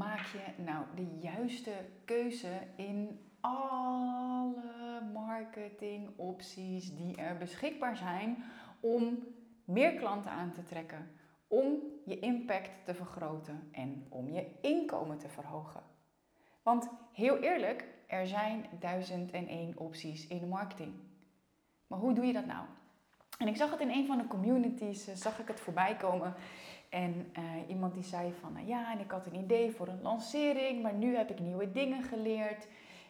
maak je nou de juiste keuze in alle marketingopties die er beschikbaar zijn om meer klanten aan te trekken, om je impact te vergroten en om je inkomen te verhogen? Want heel eerlijk, er zijn duizend en één opties in de marketing. Maar hoe doe je dat nou? En ik zag het in een van de communities, eh, zag ik het voorbij komen. En uh, iemand die zei van, nou ja, en ik had een idee voor een lancering, maar nu heb ik nieuwe dingen geleerd.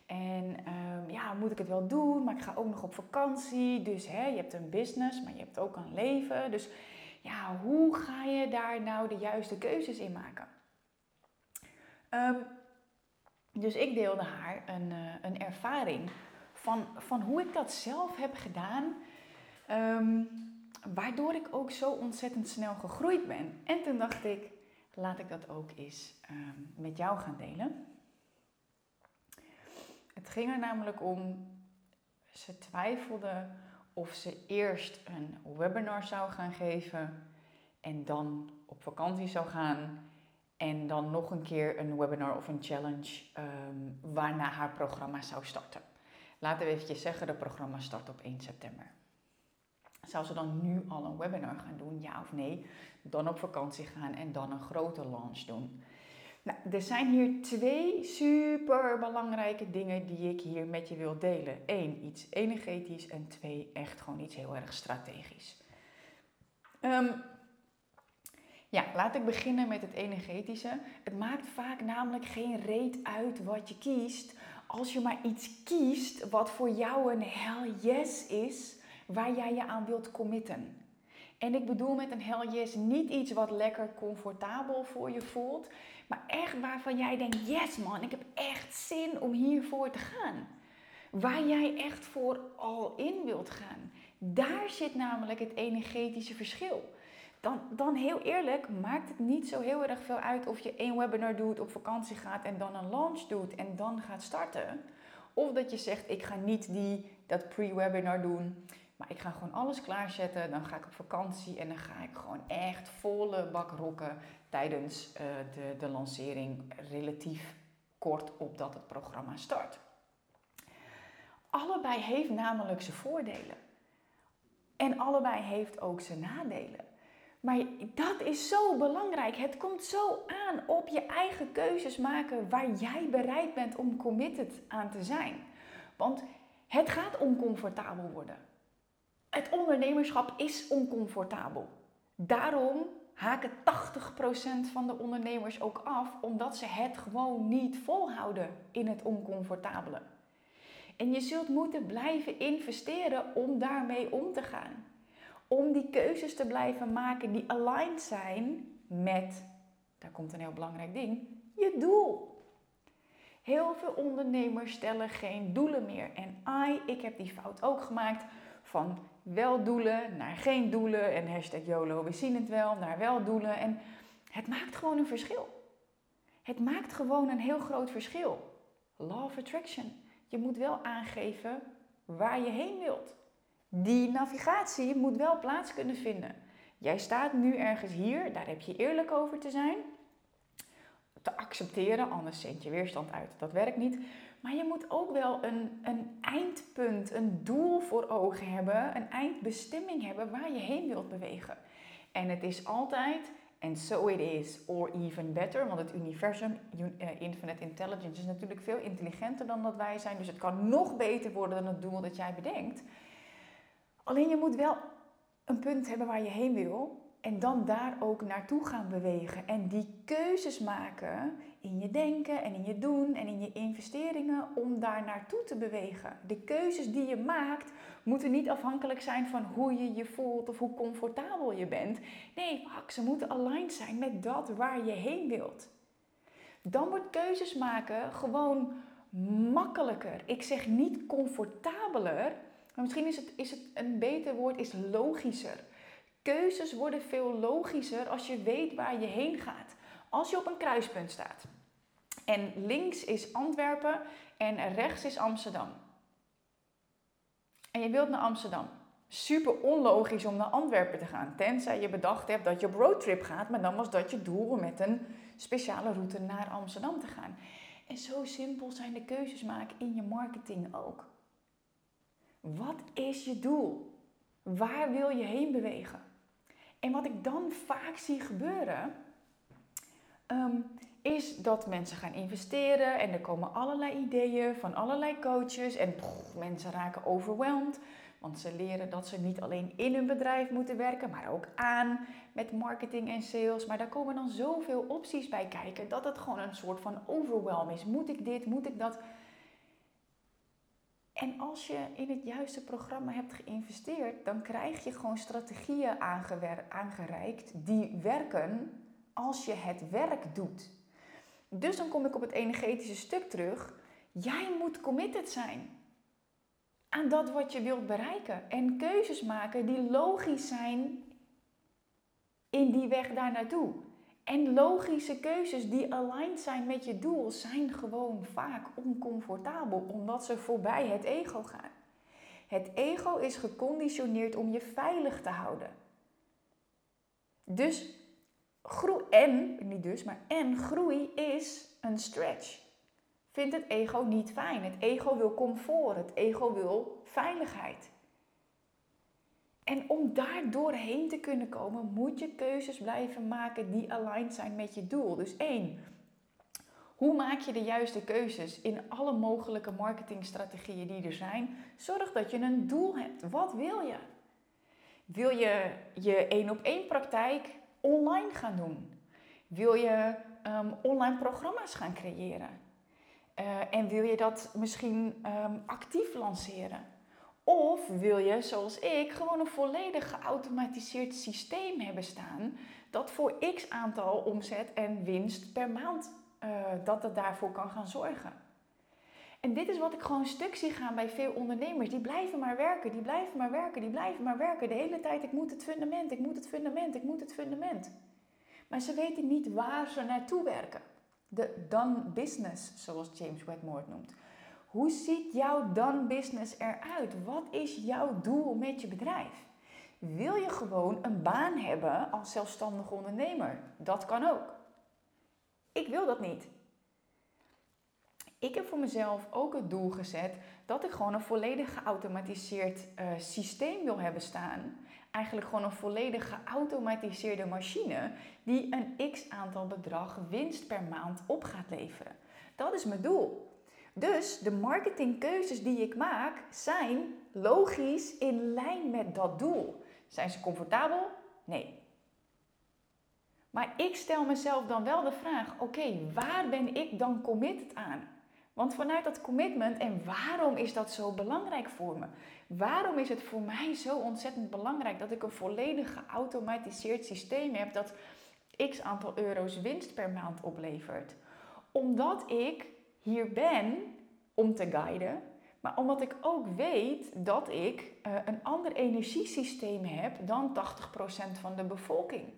En um, ja, moet ik het wel doen? Maar ik ga ook nog op vakantie. Dus hè, je hebt een business, maar je hebt ook een leven. Dus ja, hoe ga je daar nou de juiste keuzes in maken? Um, dus ik deelde haar een, uh, een ervaring van, van hoe ik dat zelf heb gedaan. Um, waardoor ik ook zo ontzettend snel gegroeid ben. En toen dacht ik, laat ik dat ook eens um, met jou gaan delen. Het ging er namelijk om, ze twijfelde of ze eerst een webinar zou gaan geven en dan op vakantie zou gaan en dan nog een keer een webinar of een challenge um, waarna haar programma zou starten. Laten we eventjes zeggen, de programma start op 1 september. Zou ze dan nu al een webinar gaan doen, ja of nee? Dan op vakantie gaan en dan een grote launch doen. Nou, er zijn hier twee super belangrijke dingen die ik hier met je wil delen. Eén, iets energetisch en twee, echt gewoon iets heel erg strategisch. Um, ja, laat ik beginnen met het energetische. Het maakt vaak namelijk geen reet uit wat je kiest. Als je maar iets kiest wat voor jou een hell yes is, waar jij je aan wilt committen. En ik bedoel met een hell yes niet iets wat lekker comfortabel voor je voelt, maar echt waarvan jij denkt: yes man, ik heb echt zin om hiervoor te gaan. Waar jij echt voor al in wilt gaan. Daar zit namelijk het energetische verschil dan, dan heel eerlijk maakt het niet zo heel erg veel uit of je één webinar doet, op vakantie gaat en dan een launch doet en dan gaat starten. Of dat je zegt, ik ga niet die, dat pre-webinar doen, maar ik ga gewoon alles klaarzetten. Dan ga ik op vakantie en dan ga ik gewoon echt volle bak rocken tijdens uh, de, de lancering relatief kort opdat het programma start. Allebei heeft namelijk zijn voordelen. En allebei heeft ook zijn nadelen. Maar dat is zo belangrijk. Het komt zo aan op je eigen keuzes maken waar jij bereid bent om committed aan te zijn. Want het gaat oncomfortabel worden. Het ondernemerschap is oncomfortabel. Daarom haken 80% van de ondernemers ook af, omdat ze het gewoon niet volhouden in het oncomfortabele. En je zult moeten blijven investeren om daarmee om te gaan om die keuzes te blijven maken die aligned zijn met, daar komt een heel belangrijk ding, je doel. Heel veel ondernemers stellen geen doelen meer. En I, ik heb die fout ook gemaakt van wel doelen naar geen doelen en hashtag YOLO, we zien het wel, naar wel doelen. En het maakt gewoon een verschil. Het maakt gewoon een heel groot verschil. Law of Attraction. Je moet wel aangeven waar je heen wilt die navigatie moet wel plaats kunnen vinden. Jij staat nu ergens hier, daar heb je eerlijk over te zijn. Te accepteren, anders zend je weerstand uit. Dat werkt niet. Maar je moet ook wel een, een eindpunt, een doel voor ogen hebben, een eindbestemming hebben waar je heen wilt bewegen. En het is altijd, and so it is, or even better, want het universum, eh, infinite intelligence, is natuurlijk veel intelligenter dan dat wij zijn. Dus het kan nog beter worden dan het doel dat jij bedenkt. Alleen je moet wel een punt hebben waar je heen wil. En dan daar ook naartoe gaan bewegen. En die keuzes maken in je denken en in je doen en in je investeringen om daar naartoe te bewegen. De keuzes die je maakt moeten niet afhankelijk zijn van hoe je je voelt of hoe comfortabel je bent. Nee, ze moeten aligned zijn met dat waar je heen wilt. Dan wordt keuzes maken gewoon makkelijker. Ik zeg niet comfortabeler, maar misschien is het, is het een beter woord, is logischer. Keuzes worden veel logischer als je weet waar je heen gaat. Als je op een kruispunt staat en links is Antwerpen en rechts is Amsterdam. En je wilt naar Amsterdam. super onlogisch om naar Antwerpen te gaan. Tenzij je bedacht hebt dat je op roadtrip gaat, maar dan was dat je doel om met een speciale route naar Amsterdam te gaan. En zo simpel zijn de keuzes maken in je marketing ook. Wat is je doel? Waar wil je heen bewegen? En wat ik dan vaak zie gebeuren, ehm, is dat mensen gaan investeren en er komen allerlei ideeën van allerlei coaches en mensen raken overweldigd. Want ze leren dat ze niet alleen in hun bedrijf moeten werken, maar ook aan met marketing en sales. Maar daar komen dan zoveel opties bij kijken dat het gewoon een soort van overwhelm is. Moet ik dit? Moet ik dat? En als je in het juiste programma hebt geïnvesteerd, dan krijg je gewoon strategieën aangereikt die werken als je het werk doet. Dus dan kom ik op het energetische stuk terug. Jij moet committed zijn aan dat wat je wilt bereiken. En keuzes maken die logisch zijn in die weg daar naartoe. En logische keuzes die aligned zijn met je doel zijn gewoon vaak oncomfortabel omdat ze voorbij het ego gaan. Het ego is geconditioneerd om je veilig te houden. Dus groei, en, niet dus, maar en groei is een stretch. Vindt het ego niet fijn. Het ego wil comfort, het ego wil veiligheid. En om daar doorheen te kunnen komen, moet je keuzes blijven maken die aligned zijn met je doel. Dus één, hoe maak je de juiste keuzes in alle mogelijke marketingstrategieën die er zijn? Zorg dat je een doel hebt. Wat wil je? Wil je je één op één praktijk online gaan doen? Wil je um, online programma's gaan creëren? Uh, en wil je dat misschien um, actief lanceren? Of wil je, zoals ik, gewoon een volledig geautomatiseerd systeem hebben staan dat voor x aantal omzet en winst per maand uh, dat daarvoor kan gaan zorgen. En dit is wat ik gewoon stuk zie gaan bij veel ondernemers. Die blijven maar werken, die blijven maar werken, die blijven maar werken. De hele tijd, ik moet het fundament, ik moet het fundament, ik moet het fundament. Maar ze weten niet waar ze naartoe werken. De done business, zoals James Wedmore het noemt. Hoe ziet jouw done business eruit? Wat is jouw doel met je bedrijf? Wil je gewoon een baan hebben als zelfstandig ondernemer? Dat kan ook. Ik wil dat niet. Ik heb voor mezelf ook het doel gezet dat ik gewoon een volledig geautomatiseerd uh, systeem wil hebben staan. Eigenlijk gewoon een volledig geautomatiseerde machine die een x aantal bedrag winst per maand op gaat leveren. Dat is mijn doel. Dus de marketingkeuzes die ik maak zijn logisch in lijn met dat doel. Zijn ze comfortabel? Nee. Maar ik stel mezelf dan wel de vraag: oké, waar ben ik dan committed aan? Want vanuit dat commitment, en waarom is dat zo belangrijk voor me? Waarom is het voor mij zo ontzettend belangrijk dat ik een volledig geautomatiseerd systeem heb dat x aantal euro's winst per maand oplevert? Omdat ik hier ben om te guiden, maar omdat ik ook weet dat ik uh, een ander energiesysteem heb dan 80% van de bevolking.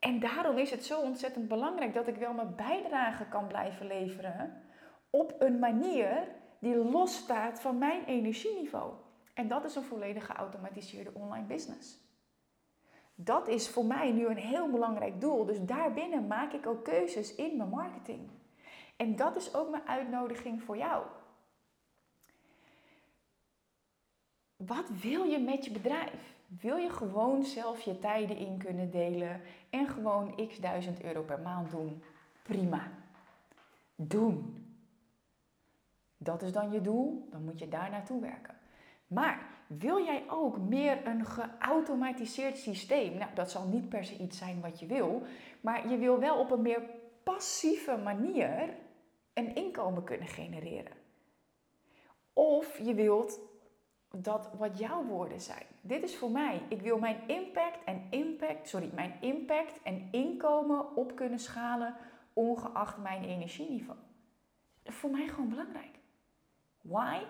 En daarom is het zo ontzettend belangrijk dat ik wel mijn bijdrage kan blijven leveren op een manier die losstaat van mijn energieniveau. En dat is een volledig geautomatiseerde online business. Dat is voor mij nu een heel belangrijk doel. Dus daarbinnen maak ik ook keuzes in mijn marketing. En dat is ook mijn uitnodiging voor jou. Wat wil je met je bedrijf? Wil je gewoon zelf je tijden in kunnen delen en gewoon x duizend euro per maand doen? Prima. Doen. Dat is dan je doel, dan moet je daar naartoe werken. Maar wil jij ook meer een geautomatiseerd systeem? Nou, dat zal niet per se iets zijn wat je wil, maar je wil wel op een meer passieve manier een inkomen kunnen genereren. Of je wilt dat wat jouw woorden zijn. Dit is voor mij. Ik wil mijn impact en impact, sorry, mijn impact en inkomen op kunnen schalen ongeacht mijn energieniveau. Voor mij gewoon belangrijk. Why?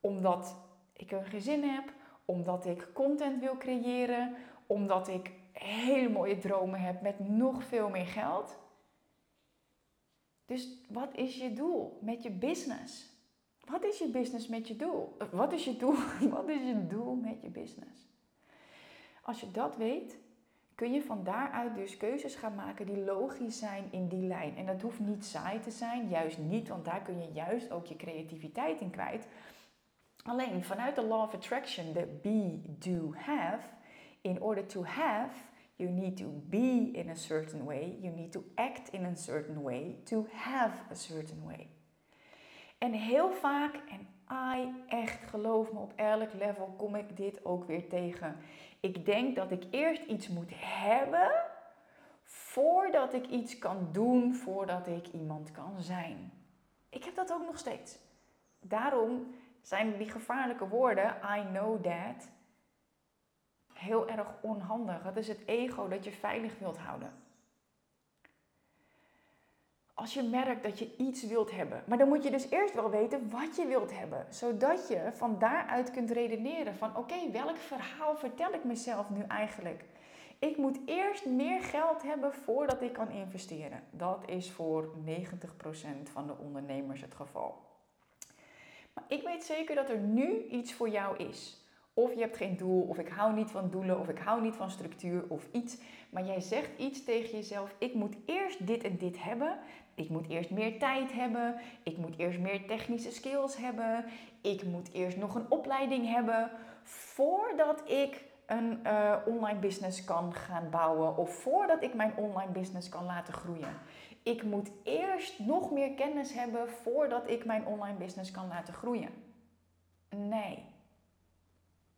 Omdat ik een gezin heb, omdat ik content wil creëren, omdat ik hele mooie dromen heb met nog veel meer geld. Dus wat is je doel met je business? Wat is je business met je doel? Wat is je doel? Wat is je doel met je business? Als je dat weet, kun je van daaruit dus keuzes gaan maken die logisch zijn in die lijn. En dat hoeft niet saai te zijn, juist niet, want daar kun je juist ook je creativiteit in kwijt. Alleen vanuit de law of attraction, de be, do, have, in order to have, you need to be in a certain way, you need to act in a certain way to have a certain way. En heel vaak, en I echt geloof me, op elk level kom ik dit ook weer tegen. Ik denk dat ik eerst iets moet hebben voordat ik iets kan doen, voordat ik iemand kan zijn. Ik heb dat ook nog steeds. Daarom zijn die gevaarlijke woorden, I know that, heel erg onhandig. Het is het ego dat je veilig wilt houden. Als je merkt dat je iets wilt hebben, maar dan moet je dus eerst wel weten wat je wilt hebben, zodat je van daaruit kunt redeneren van oké, welk verhaal vertel ik mezelf nu eigenlijk? Ik moet eerst meer geld hebben voordat ik kan investeren. Dat is voor 90% van de ondernemers het geval. Maar ik weet zeker dat er nu iets voor jou is. Of je hebt geen doel, of ik hou niet van doelen, of ik hou niet van structuur of iets. Maar jij zegt iets tegen jezelf: ik moet eerst dit en dit hebben. Ik moet eerst meer tijd hebben. Ik moet eerst meer technische skills hebben. Ik moet eerst nog een opleiding hebben. Voordat ik een uh, online business kan gaan bouwen. Of voordat ik mijn online business kan laten groeien. Ik moet eerst nog meer kennis hebben voordat ik mijn online business kan laten groeien. Nee.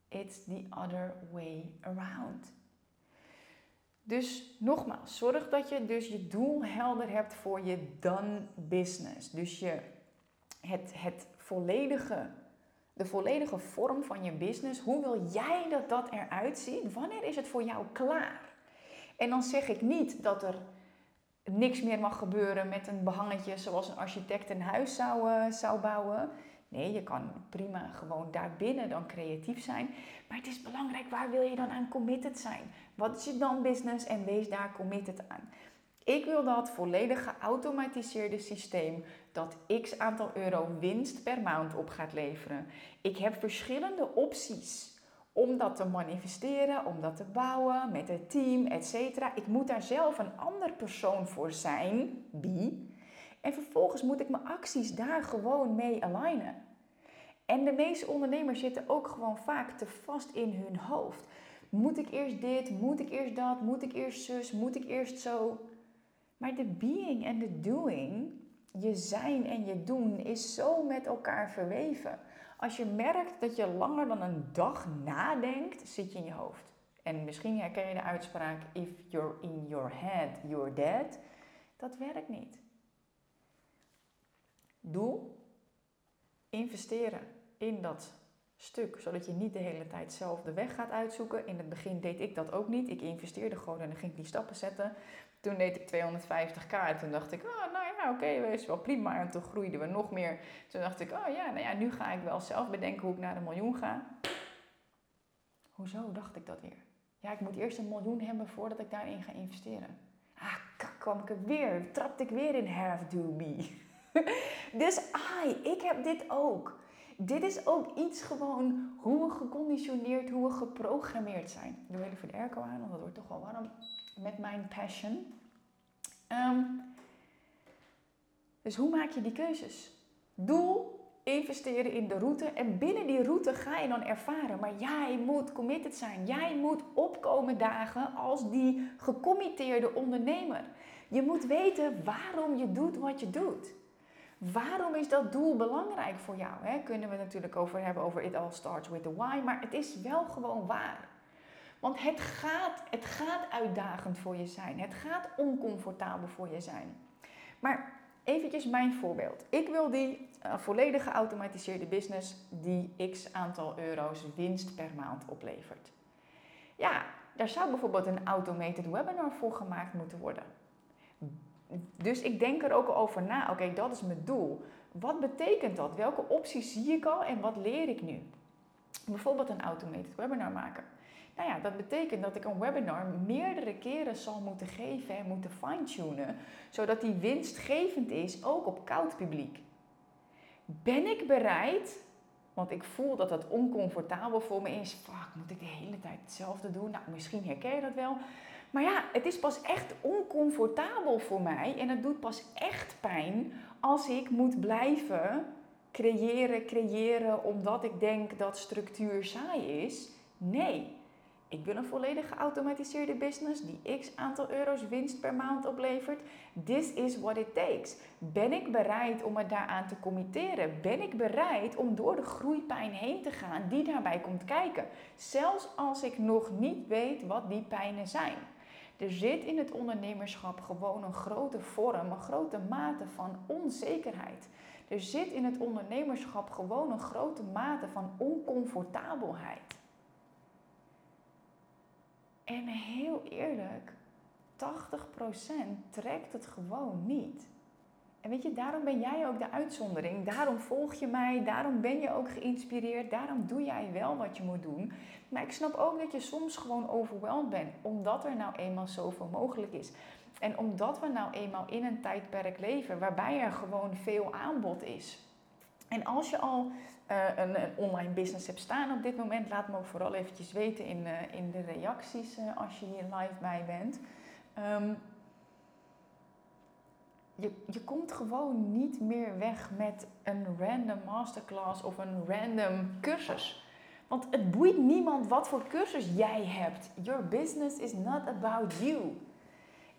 It's the other way around. Dus nogmaals, zorg dat je dus je doel helder hebt voor je done business. Dus je, het, het volledige, de volledige vorm van je business. Hoe wil jij dat dat eruit ziet? Wanneer is het voor jou klaar? En dan zeg ik niet dat er niks meer mag gebeuren met een behangetje zoals een architect een huis zou, uh, zou bouwen. Nee, je kan prima gewoon daarbinnen dan creatief zijn. Maar het is belangrijk, waar wil je dan aan committed zijn? Wat is je dan business en wees daar committed aan. Ik wil dat volledig geautomatiseerde systeem dat x aantal euro winst per maand op gaat leveren. Ik heb verschillende opties om dat te manifesteren, om dat te bouwen met het team, etc. Ik moet daar zelf een ander persoon voor zijn, wie. En vervolgens moet ik mijn acties daar gewoon mee alignen. En de meeste ondernemers zitten ook gewoon vaak te vast in hun hoofd. Moet ik eerst dit? Moet ik eerst dat? Moet ik eerst zus? Moet ik eerst zo? Maar de being en de doing, je zijn en je doen, is zo met elkaar verweven. Als je merkt dat je langer dan een dag nadenkt, zit je in je hoofd. En misschien herken je de uitspraak: if you're in your head, you're dead. Dat werkt niet. Doel: investeren in dat stuk, zodat je niet de hele tijd zelf de weg gaat uitzoeken. In het begin deed ik dat ook niet. Ik investeerde gewoon en dan ging ik die stappen zetten. Toen deed ik 250k en toen dacht ik, oh, nou ja, oké, okay, is wel prima. En toen groeiden we nog meer. Toen dacht ik, oh ja, nou ja, nu ga ik wel zelf bedenken hoe ik naar de miljoen ga. Hoezo dacht ik dat weer? Ja, ik moet eerst een miljoen hebben voordat ik daarin ga investeren. Ah, kwam ik er weer. Trapte ik weer in have do me. dus ai, ik heb dit ook. Dit is ook iets gewoon hoe we geconditioneerd, hoe we geprogrammeerd zijn. Ik doe even de airco aan, want dat wordt toch wel warm met mijn passion. Ehm, dus hoe maak je die keuzes? Doel, investeren in de route. En binnen die route ga je dan ervaren. Maar jij moet committed zijn. Jij moet opkomen dagen als die gecommitteerde ondernemer. Je moet weten waarom je doet wat je doet. Waarom is dat doel belangrijk voor jou? Hè? Kunnen we het natuurlijk over hebben over it all starts with the why, maar het is wel gewoon waar. Want het gaat, het gaat uitdagend voor je zijn. Het gaat oncomfortabel voor je zijn. Maar eventjes mijn voorbeeld. Ik wil die uh, volledig geautomatiseerde business die x aantal euro's winst per maand oplevert. Ja, daar zou bijvoorbeeld een automated webinar voor gemaakt moeten worden dus ik denk er ook over na. Oké, dat is mijn doel. Wat betekent dat? Welke opties zie ik al en wat leer ik nu? Bijvoorbeeld een automated webinar maken. Nou ja, dat betekent dat ik een webinar meerdere keren zal moeten geven en moeten fine-tunen, zodat die winstgevend is ook op koud publiek. Ben ik bereid, want ik voel dat het oncomfortabel voor me is. Fuck, moet ik de hele tijd hetzelfde doen? Nou, misschien herken je dat wel. Maar ja, het is pas echt oncomfortabel voor mij en het doet pas echt pijn als ik moet blijven creëren, creëren omdat ik denk dat structuur saai is. Nee, ik wil een volledig geautomatiseerde business die x aantal euro's winst per maand oplevert. This is what it takes. Ben ik bereid om me daaraan te committeren? Ben ik bereid om door de groeipijn heen te gaan die daarbij komt kijken? Zelfs als ik nog niet weet wat die pijnen zijn. Er zit in het ondernemerschap gewoon een grote vorm, een grote mate van onzekerheid. Er zit in het ondernemerschap gewoon een grote mate van oncomfortabelheid. En heel eerlijk, 80% trekt het gewoon niet. En weet je, daarom ben jij ook de uitzondering. Daarom volg je mij, daarom ben je ook geïnspireerd, daarom doe jij wel wat je moet doen. Maar ik snap ook dat je soms gewoon overweldigd bent, omdat er nou eenmaal zoveel mogelijk is. En omdat we nou eenmaal in een tijdperk leven waarbij er gewoon veel aanbod is. En als je al uh, een, een, online business hebt staan op dit moment, laat me ook vooral eventjes weten in, uh, in de reacties uh, als je hier live bij bent. Um, je, je komt gewoon niet meer weg met een random masterclass of een random cursus. Want het boeit niemand wat voor cursus jij hebt. Your business is not about you.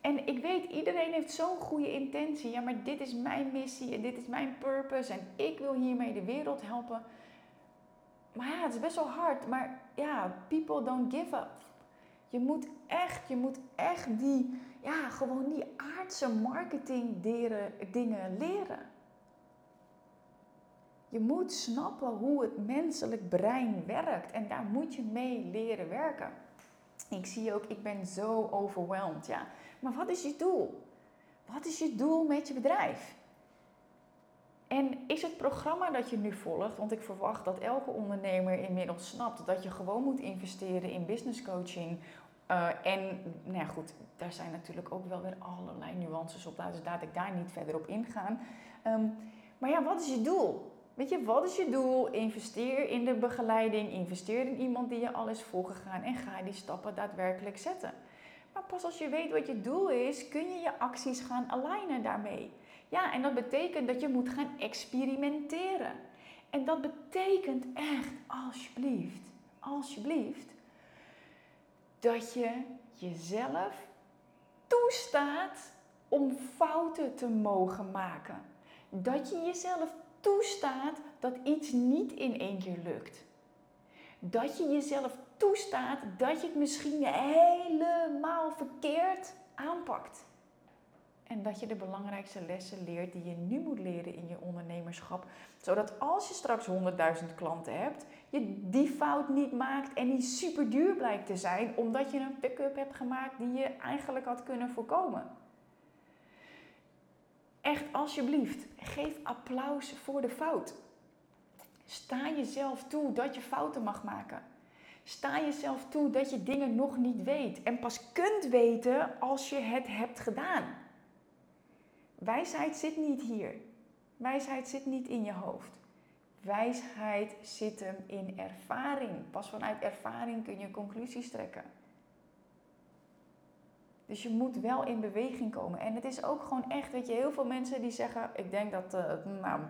En ik weet, iedereen heeft zo'n goede intentie. Ja, maar dit is mijn missie en dit is mijn purpose en ik wil hiermee de wereld helpen. Maar ja, het is best wel hard. Maar ja, people don't give up. Je moet echt, je moet echt die, ja, gewoon die aardse marketing dingen leren. Je moet snappen hoe het menselijk brein werkt en daar moet je mee leren werken. Ik zie ook, ik ben zo overweldigd. Ja. Maar wat is je doel? Wat is je doel met je bedrijf? En is het programma dat je nu volgt, want ik verwacht dat elke ondernemer inmiddels snapt dat je gewoon moet investeren in business coaching. Uh, en nou goed, daar zijn natuurlijk ook wel weer allerlei nuances op, dus laat ik daar niet verder op ingaan. Um, maar ja, wat is je doel? Weet je, wat is je doel? Investeer in de begeleiding, investeer in iemand die je al is volgegaan en ga die stappen daadwerkelijk zetten. Maar pas als je weet wat je doel is, kun je je acties gaan alignen daarmee. Ja, en dat betekent dat je moet gaan experimenteren. En dat betekent echt, alsjeblieft, alsjeblieft, dat je jezelf toestaat om fouten te mogen maken. Dat je jezelf toestaat dat iets niet in één keer lukt. Dat je jezelf toestaat dat je het misschien helemaal verkeerd aanpakt. En dat je de belangrijkste lessen leert die je nu moet leren in je ondernemerschap. Zodat als je straks 100.000 klanten hebt, je die fout niet maakt en die super duur blijkt te zijn, omdat je een pick-up hebt gemaakt die je eigenlijk had kunnen voorkomen. Echt alsjeblieft, geef applaus voor de fout. Sta jezelf toe dat je fouten mag maken. Sta jezelf toe dat je dingen nog niet weet en pas kunt weten als je het hebt gedaan. Wijsheid zit niet hier. Wijsheid zit niet in je hoofd. Wijsheid zit hem in ervaring. Pas vanuit ervaring kun je conclusies trekken. Dus je moet wel in beweging komen. En het is ook gewoon echt, weet je, heel veel mensen die zeggen, ik denk dat uh, nou,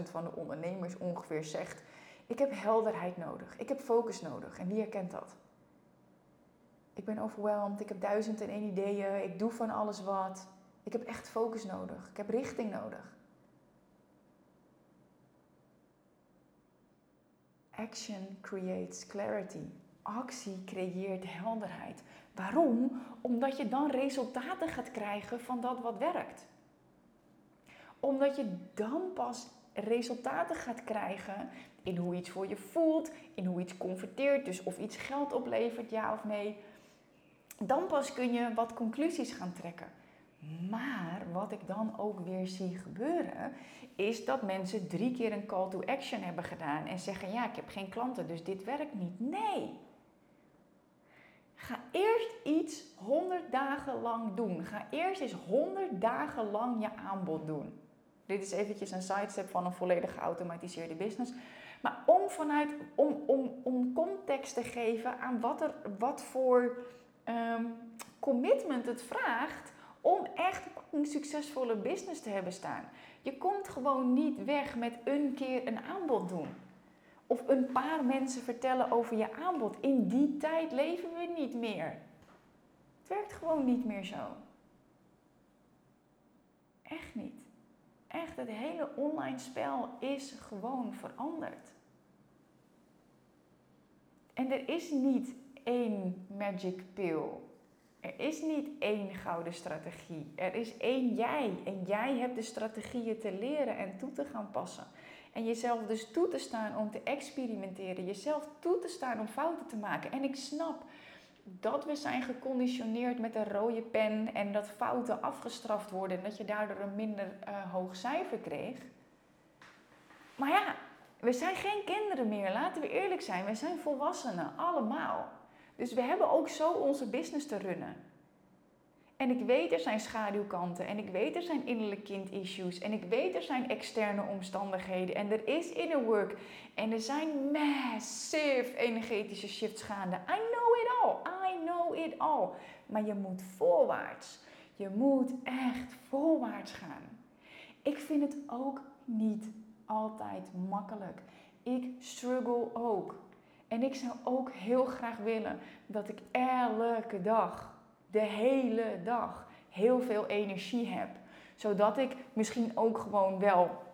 88% van de ondernemers ongeveer zegt, ik heb helderheid nodig, ik heb focus nodig. En wie herkent dat? Ik ben overweldigd, ik heb duizend en één ideeën, ik doe van alles wat. Ik heb echt focus nodig, ik heb richting nodig. Action creates clarity. Actie creëert helderheid. Waarom? Omdat je dan resultaten gaat krijgen van dat wat werkt. Omdat je dan pas resultaten gaat krijgen in hoe iets voor je voelt, in hoe iets converteert, dus of iets geld oplevert, ja of nee. Dan pas kun je wat conclusies gaan trekken. Maar wat ik dan ook weer zie gebeuren, is dat mensen drie keer een call to action hebben gedaan en zeggen: Ja, ik heb geen klanten, dus dit werkt niet. Nee. Ga eerst iets 100 dagen lang doen. Ga eerst eens 100 dagen lang je aanbod doen. Dit is eventjes een sidestep van een volledig geautomatiseerde business. Maar om vanuit, om, om, om context te geven aan wat, er, wat voor ehm, commitment het vraagt om echt een succesvolle business te hebben staan. Je komt gewoon niet weg met een keer een aanbod doen. Of een paar mensen vertellen over je aanbod. In die tijd leven we niet meer. Het werkt gewoon niet meer zo. Echt niet. Echt, het hele online spel is gewoon veranderd. En er is niet één magic pill. Er is niet één gouden strategie. Er is één jij. En jij hebt de strategieën te leren en toe te gaan passen. En jezelf dus toe te staan om te experimenteren. Jezelf toe te staan om fouten te maken. En ik snap dat we zijn geconditioneerd met een rode pen en dat fouten afgestraft worden en dat je daardoor een minder uh, hoog cijfer kreeg. Maar ja, we zijn geen kinderen meer, laten we eerlijk zijn. We zijn volwassenen, allemaal. Dus we hebben ook zo onze business te runnen. En ik weet er zijn schaduwkanten en ik weet er zijn innerlijk kind issues en ik weet er zijn externe omstandigheden en er is inner work en er zijn massive energetische shifts gaande. I know it all, I know it all. Maar je moet voorwaarts. Je moet echt voorwaarts gaan. Ik vind het ook niet altijd makkelijk. Ik struggle ook. En ik zou ook heel graag willen dat ik elke dag de hele dag heel veel energie heb. Zodat ik misschien ook gewoon wel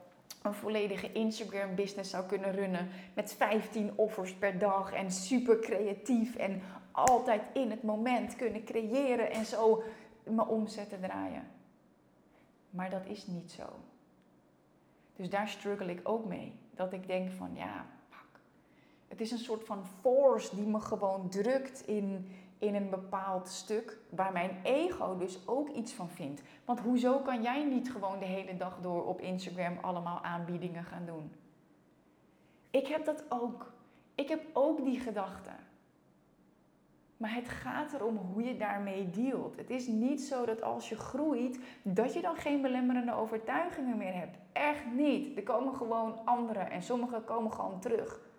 een volledige Instagram business zou kunnen runnen met 15 offers per dag en super creatief en altijd in het moment kunnen creëren en zo mijn omzetten draaien. Maar dat is niet zo. Dus daar struggle ik ook mee. Dat ik denk van ja. Het is een soort van force die me gewoon drukt in, in een bepaald stuk waar mijn ego dus ook iets van vindt. Want hoezo kan jij niet gewoon de hele dag door op Instagram allemaal aanbiedingen gaan doen? Ik heb dat ook. Ik heb ook die gedachten. Maar het gaat erom hoe je daarmee dealt. Het is niet zo dat als je groeit, dat je dan geen belemmerende overtuigingen meer hebt. Echt niet. Er komen gewoon andere en sommige komen gewoon terug.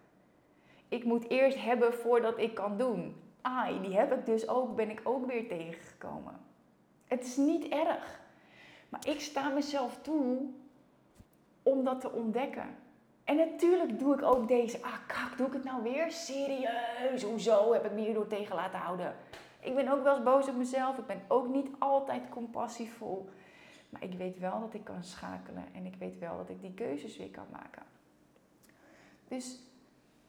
Ik moet eerst hebben voordat ik kan doen ai, die heb ik dus ook, ben ik ook weer tegengekomen. Het is niet erg. Maar ik sta mezelf toe om dat te ontdekken. En natuurlijk doe ik ook deze, ah kak, doe ik het nou weer? Serieus, hoezo heb ik me hierdoor tegen laten houden? Ik ben ook wel eens boos op mezelf. Ik ben ook niet altijd compassievol. Maar ik weet wel dat ik kan schakelen. En ik weet wel dat ik die keuzes weer kan maken. Dus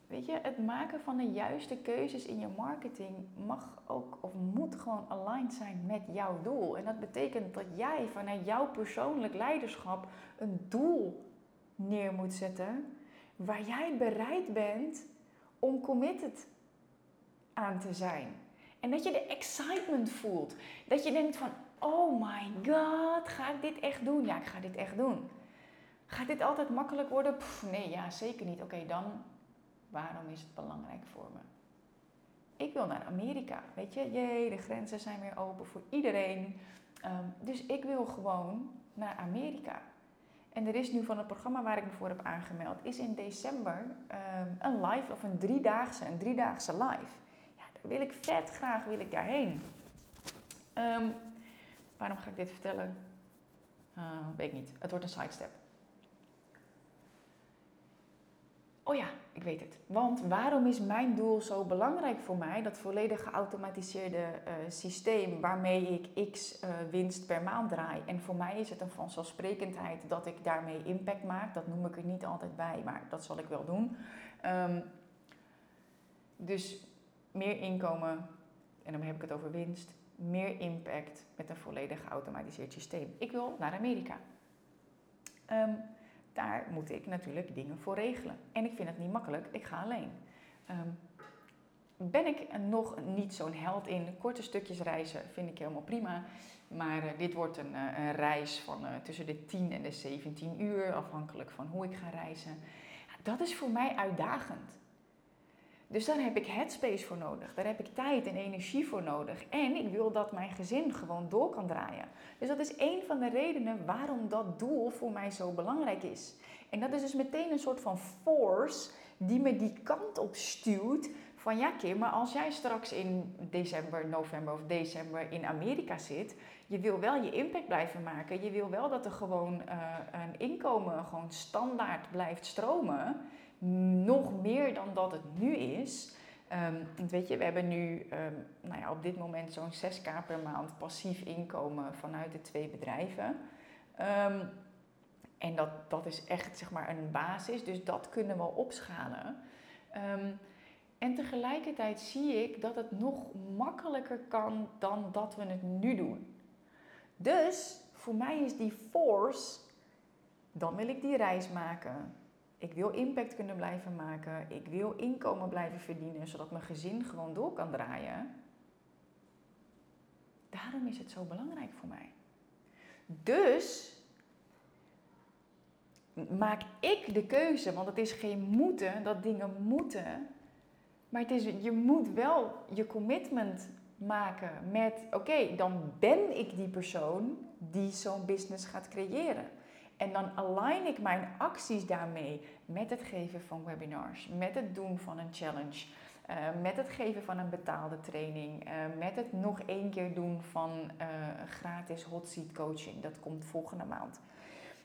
Weet je, het maken van de juiste keuzes in je marketing mag ook of moet gewoon aligned zijn met jouw doel. En dat betekent dat jij vanuit jouw persoonlijk leiderschap een doel neer moet zetten waar jij bereid bent om committed aan te zijn. En dat je de excitement voelt. Dat je denkt van, oh my god, ga ik dit echt doen? Ja, ik ga dit echt doen. Gaat dit altijd makkelijk worden? nee, ja, zeker niet. Oké, dan Waarom is het belangrijk voor me? Ik wil naar Amerika. Weet je, jee, de grenzen zijn weer open voor iedereen. Ehm, dus ik wil gewoon naar Amerika. En er is nu van het programma waar ik me voor heb aangemeld, is in december ehm, een live of een driedaagse, een driedaagse live. Ja, daar wil ik vet graag wil ik daarheen. Um, waarom ga ik dit vertellen? Uh, weet ik niet. Het wordt een sidestep. Oh ja, ik weet het. Want waarom is mijn doel zo belangrijk voor mij? Dat volledig geautomatiseerde uh, systeem waarmee ik x uh, winst per maand draai. En voor mij is het een vanzelfsprekendheid dat ik daarmee impact maak. Dat noem ik er niet altijd bij, maar dat zal ik wel doen. Um, dus meer inkomen, en dan heb ik het over winst, meer impact met een volledig geautomatiseerd systeem. Ik wil naar Amerika. Um, daar moet ik natuurlijk dingen voor regelen. En ik vind het niet makkelijk, ik ga alleen. Um, ben ik nog niet zo'n held in korte stukjes reizen, vind ik helemaal prima. Maar uh, dit wordt een, uh, een reis van uh, tussen de 10 en de 17 uur, afhankelijk van hoe ik ga reizen. Dat is voor mij uitdagend. Dus daar heb ik headspace voor nodig. Daar heb ik tijd en energie voor nodig. En ik wil dat mijn gezin gewoon door kan draaien. Dus dat is een van de redenen waarom dat doel voor mij zo belangrijk is. En dat is dus meteen een soort van force die me die kant op stuwt. Van ja, Kim, maar als jij straks in december, november of december in Amerika zit, je wil wel je impact blijven maken. Je wil wel dat er gewoon uh, een inkomen gewoon standaard blijft stromen nog meer dan dat het nu is. Um, weet je, we hebben nu um, nou ja, op dit moment zo'n 6k per maand passief inkomen vanuit de twee bedrijven. Um, en dat, dat is echt zeg maar een basis, dus dat kunnen we opschalen. en tegelijkertijd zie ik dat het nog makkelijker kan dan dat we het nu doen. Dus voor mij is die force, dan wil ik die reis maken ik wil impact kunnen blijven maken. Ik wil inkomen blijven verdienen, zodat mijn gezin gewoon door kan draaien. Daarom is het zo belangrijk voor mij. Dus maak ik de keuze, want het is geen moeten dat dingen moeten. Maar het is, je moet wel je commitment maken met: oké, dan ben ik die persoon die zo'n business gaat creëren. En dan align ik mijn acties daarmee met het geven van webinars, met het doen van een challenge, uh, met het geven van een betaalde training, uh, met het nog één keer doen van uh, gratis hot seat coaching. Dat komt volgende maand.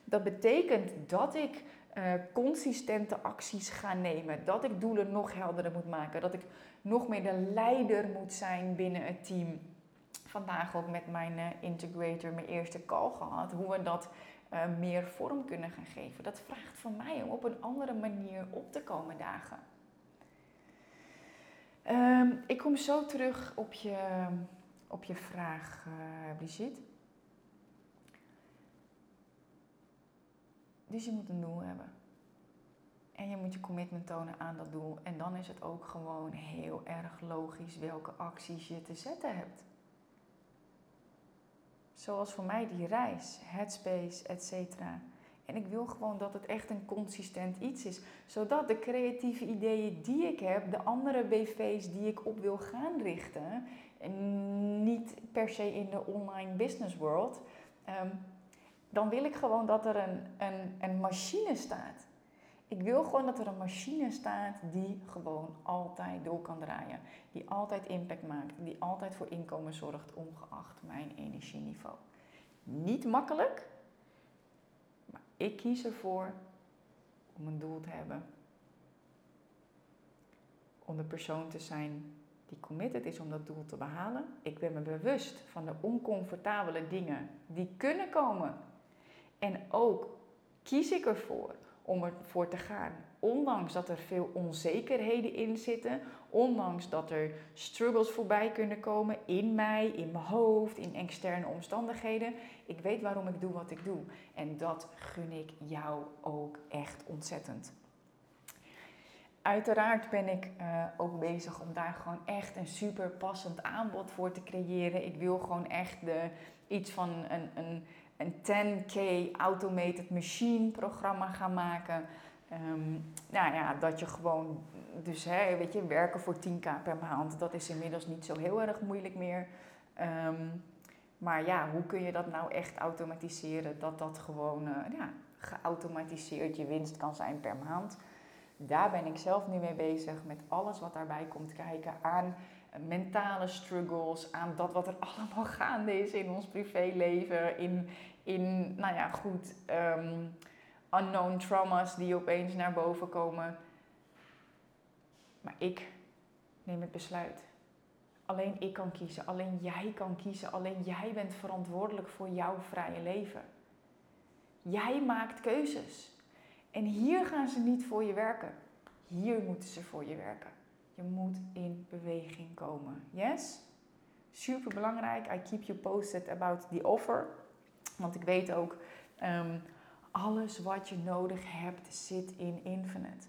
Dat betekent dat ik consistente acties ga nemen, dat ik doelen nog helderder moet maken, dat ik nog meer de leider moet zijn binnen het team. Vandaag ook met mijn integrator mijn eerste call gehad, hoe we dat uh, meer vorm kunnen gaan geven. Dat vraagt van mij om op een andere manier op te komen dagen. Um, ik kom zo terug op je, op je vraag, uh, Brigitte. Dus je moet een doel hebben. En je moet je commitment tonen aan dat doel. En dan is het ook gewoon heel erg logisch welke acties je te zetten hebt. Zoals voor mij die reis, headspace, etc. En ik wil gewoon dat het echt een consistent iets is. Zodat de creatieve ideeën die ik heb, de andere BV's die ik op wil gaan richten, en niet per se in de online business world, um, dan wil ik gewoon dat er een, een, een machine staat. Ik wil gewoon dat er een machine staat die gewoon altijd door kan draaien. Die altijd impact maakt. Die altijd voor inkomen zorgt, ongeacht mijn energieniveau. Niet makkelijk, maar ik kies ervoor om een doel te hebben. Om de persoon te zijn die committed is om dat doel te behalen. Ik ben me bewust van de oncomfortabele dingen die kunnen komen. En ook kies ik ervoor om ervoor te gaan. Ondanks dat er veel onzekerheden in zitten, ondanks dat er struggles voorbij kunnen komen in mij, in mijn hoofd, in externe omstandigheden. Ik weet waarom ik doe wat ik doe. En dat gun ik jou ook echt ontzettend. Uiteraard ben ik uh, ook bezig om daar gewoon echt een super passend aanbod voor te creëren. Ik wil gewoon echt de, iets van een, een een 10k automated machine programma gaan maken. Um, nou ja, dat je gewoon, dus hè, weet je, werken voor 10k per maand, dat is inmiddels niet zo heel erg moeilijk meer. Um, maar ja, hoe kun je dat nou echt automatiseren? Dat dat gewoon uh, ja, geautomatiseerd je winst kan zijn per maand. Daar ben ik zelf nu mee bezig met alles wat daarbij komt kijken aan mentale struggles, aan dat wat er allemaal gaande is in ons privéleven, in, in nou ja, goed, um, unknown trauma's die opeens naar boven komen. Maar ik neem het besluit. Alleen ik kan kiezen, alleen jij kan kiezen, alleen jij bent verantwoordelijk voor jouw vrije leven. Jij maakt keuzes. En hier gaan ze niet voor je werken. Hier moeten ze voor je werken. Je moet in beweging komen. Yes? Super belangrijk. I keep you posted about the offer. Want ik weet ook, um, alles wat je nodig hebt zit in Infinite.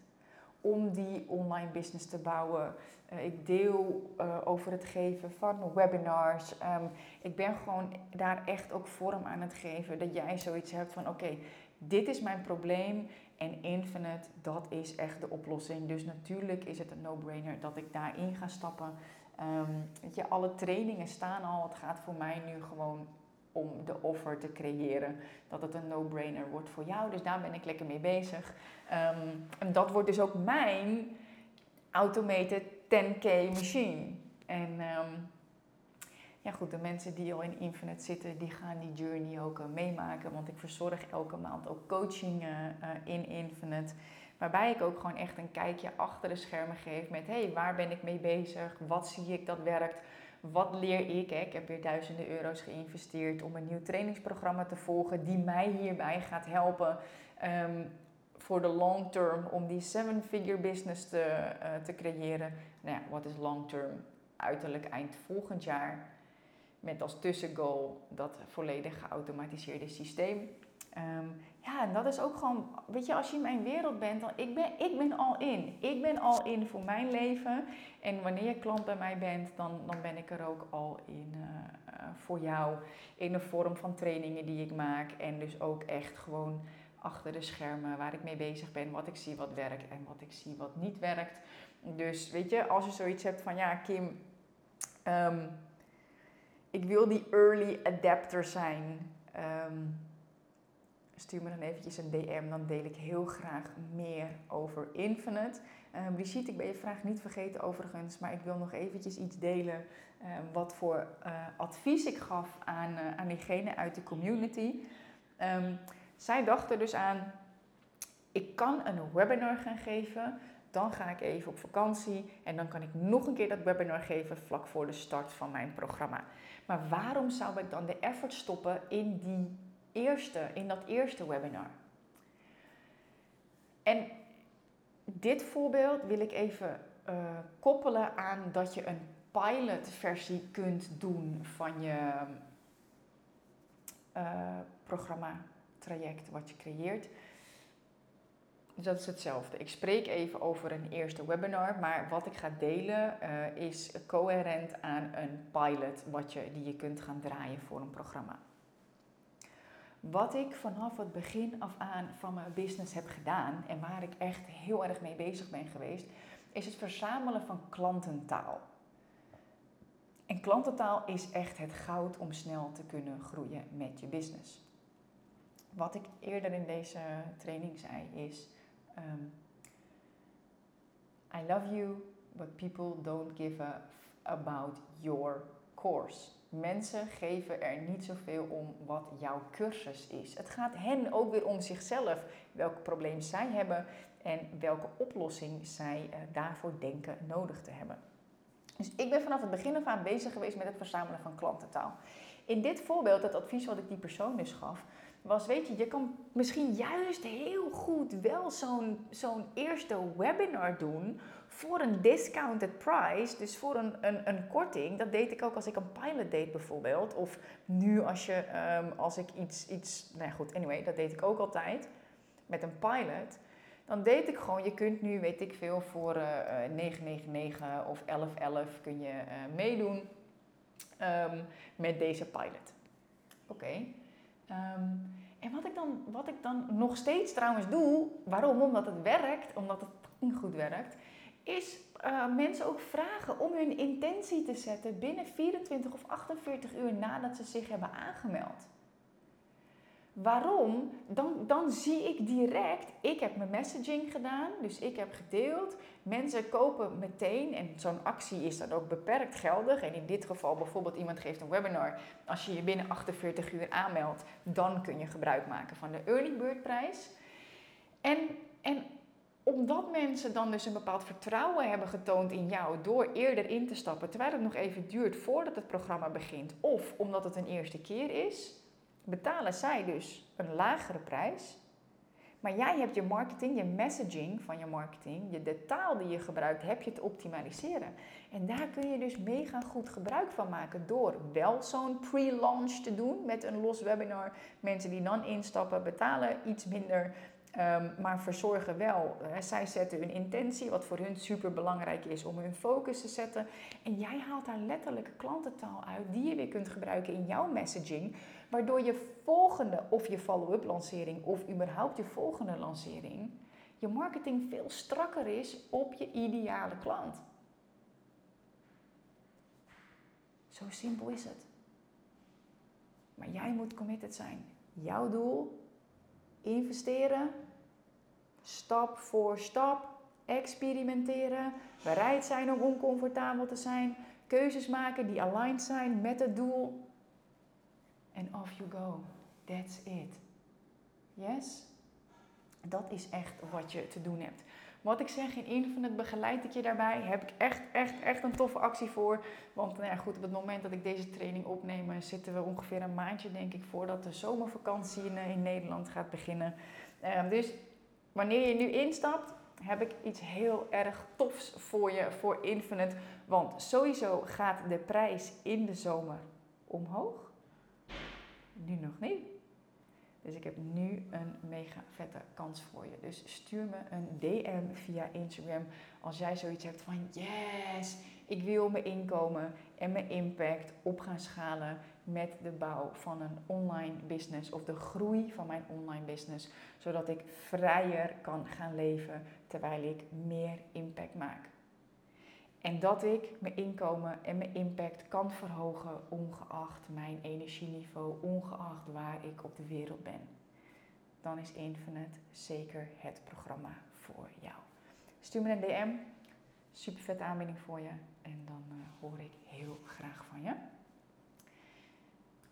Om die online business te bouwen. Uh, ik deel uh, over het geven van webinars. Um, ik ben gewoon daar echt ook vorm aan het geven. Dat jij zoiets hebt van: oké, dit is mijn probleem en Infinite, dat is echt de oplossing. Dus natuurlijk is het een no-brainer dat ik daarin ga stappen. Um, weet je, alle trainingen staan al. Het gaat voor mij nu gewoon om de offer te creëren. Dat het een no-brainer wordt voor jou. Dus daar ben ik lekker mee bezig. Ehm, en dat wordt dus ook mijn automated 10k machine. En ehm, ja goed, de mensen die al in Infinite zitten, die gaan die journey ook uh, meemaken. Want ik verzorg elke maand ook coaching uh, in Infinite. Waarbij ik ook gewoon echt een kijkje achter de schermen geef met... hey, waar ben ik mee bezig? Wat zie ik dat werkt? Wat leer ik? Hè? Ik heb weer duizenden euro's geïnvesteerd om een nieuw trainingsprogramma te volgen... die mij hierbij gaat helpen um, voor de long term... om die seven-figure business te, uh, te creëren. Nou ja, wat is long term? Uiterlijk eind volgend jaar met als tussengoal dat volledig geautomatiseerde systeem. Um, ja, en dat is ook gewoon, weet je, als je in mijn wereld bent, dan ik ben ik ben al in. Ik ben al in voor mijn leven. En wanneer je klant bij mij bent, dan, dan ben ik er ook al in uh, uh, voor jou. In de vorm van trainingen die ik maak. En dus ook echt gewoon achter de schermen waar ik mee bezig ben. Wat ik zie wat werkt en wat ik zie wat niet werkt. Dus weet je, als je zoiets hebt van ja, Kim. Um, ik wil die early adapter zijn. Um, stuur me dan eventjes een DM, dan deel ik heel graag meer over Infinite. Um, Brigitte, ik ben je vraag niet vergeten overigens, maar ik wil nog eventjes iets delen um, wat voor uh, advies ik gaf aan, uh, aan diegene uit de community. Um, zij dacht er dus aan, ik kan een webinar gaan geven, dan ga ik even op vakantie en dan kan ik nog een keer dat webinar geven vlak voor de start van mijn programma. Maar waarom zou ik dan de effort stoppen in, die eerste, in dat eerste webinar? En dit voorbeeld wil ik even uh, koppelen aan dat je een pilotversie kunt doen van je uh, programma, traject wat je creëert. Dus dat is hetzelfde. Ik spreek even over een eerste webinar, maar wat ik ga delen uh, is coherent aan een pilot wat je, die je kunt gaan draaien voor een programma. Wat ik vanaf het begin af aan van mijn business heb gedaan en waar ik echt heel erg mee bezig ben geweest, is het verzamelen van klantentaal. En klantentaal is echt het goud om snel te kunnen groeien met je business. Wat ik eerder in deze training zei is Um, I love you, but people don't give a about your course. Mensen geven er niet zoveel om wat jouw cursus is. Het gaat hen ook weer om zichzelf, welk probleem zij hebben en welke oplossing zij uh, daarvoor denken nodig te hebben. Dus ik ben vanaf het begin af aan bezig geweest met het verzamelen van klantentaal. In dit voorbeeld, het advies wat ik die persoon dus gaf, was, weet je, je kan misschien juist heel goed wel zo'n zo'n eerste webinar doen voor een discounted price, dus voor een, een, een korting. Dat deed ik ook als ik een pilot deed bijvoorbeeld. Of nu als, je, um, als ik iets, iets, nou goed, anyway, dat deed ik ook altijd met een pilot. Dan deed ik gewoon, je kunt nu, weet ik veel, voor uh, 999 of 1111 kun je uh, meedoen um, met deze pilot. Oké. Um, en wat ik, dan, wat ik dan nog steeds trouwens doe, waarom? Omdat het werkt, omdat het goed werkt, is uh, mensen ook vragen om hun intentie te zetten binnen 24 of 48 uur nadat ze zich hebben aangemeld. Waarom? Dan, dan zie ik direct, ik heb mijn messaging gedaan, dus ik heb gedeeld. Mensen kopen meteen en zo'n actie is dan ook beperkt geldig. En in dit geval bijvoorbeeld iemand geeft een webinar. Als je je binnen 48 uur aanmeldt, dan kun je gebruik maken van de early bird prijs. En, en omdat mensen dan dus een bepaald vertrouwen hebben getoond in jou door eerder in te stappen, terwijl het nog even duurt voordat het programma begint, of omdat het een eerste keer is, betalen zij dus een lagere prijs. Maar jij hebt je marketing, je messaging van je marketing, de taal die je gebruikt, heb je te optimaliseren. En daar kun je dus mega goed gebruik van maken door wel zo'n pre-launch te doen met een los webinar. Mensen die dan instappen betalen iets minder. Ehm, maar verzorgen wel. Uh, zij zetten een intentie, wat voor hun super belangrijk is om hun focus te zetten. En jij haalt daar letterlijke klantentaal uit die je weer kunt gebruiken in jouw messaging. Waardoor je volgende, of je follow-up lancering, of überhaupt je volgende lancering, je marketing veel strakker is op je ideale klant. Zo simpel is het. Maar jij moet committed zijn. Jouw doel, investeren, stap voor stap, experimenteren, bereid zijn om oncomfortabel te zijn, keuzes maken die aligned zijn met het doel. En off you go. That's it. Yes? Dat is echt wat je te doen hebt. Wat ik zeg in Infinite begeleid ik je daarbij. Heb ik echt, echt, echt een toffe actie voor. Want nou ja, goed, op het moment dat ik deze training opneem, zitten we ongeveer een maandje, denk ik, voordat de zomervakantie in, in Nederland gaat beginnen. Uh, dus wanneer je nu instapt, heb ik iets heel erg tofs voor je voor Infinite. Want sowieso gaat de prijs in de zomer omhoog. Nu nog niet. Dus ik heb nu een mega vette kans voor je. Dus stuur me een DM via Instagram als jij zoiets hebt van yes, ik wil mijn inkomen en mijn impact op gaan schalen met de bouw van een online business of de groei van mijn online business, zodat ik vrijer kan gaan leven terwijl ik meer impact maak. En dat ik mijn inkomen en mijn impact kan verhogen, ongeacht mijn energieniveau, ongeacht waar ik op de wereld ben. Dan is Infinite zeker het programma voor jou. Stuur me een DM. Super vette aanbieding voor je. En dan uh, hoor ik heel graag van je.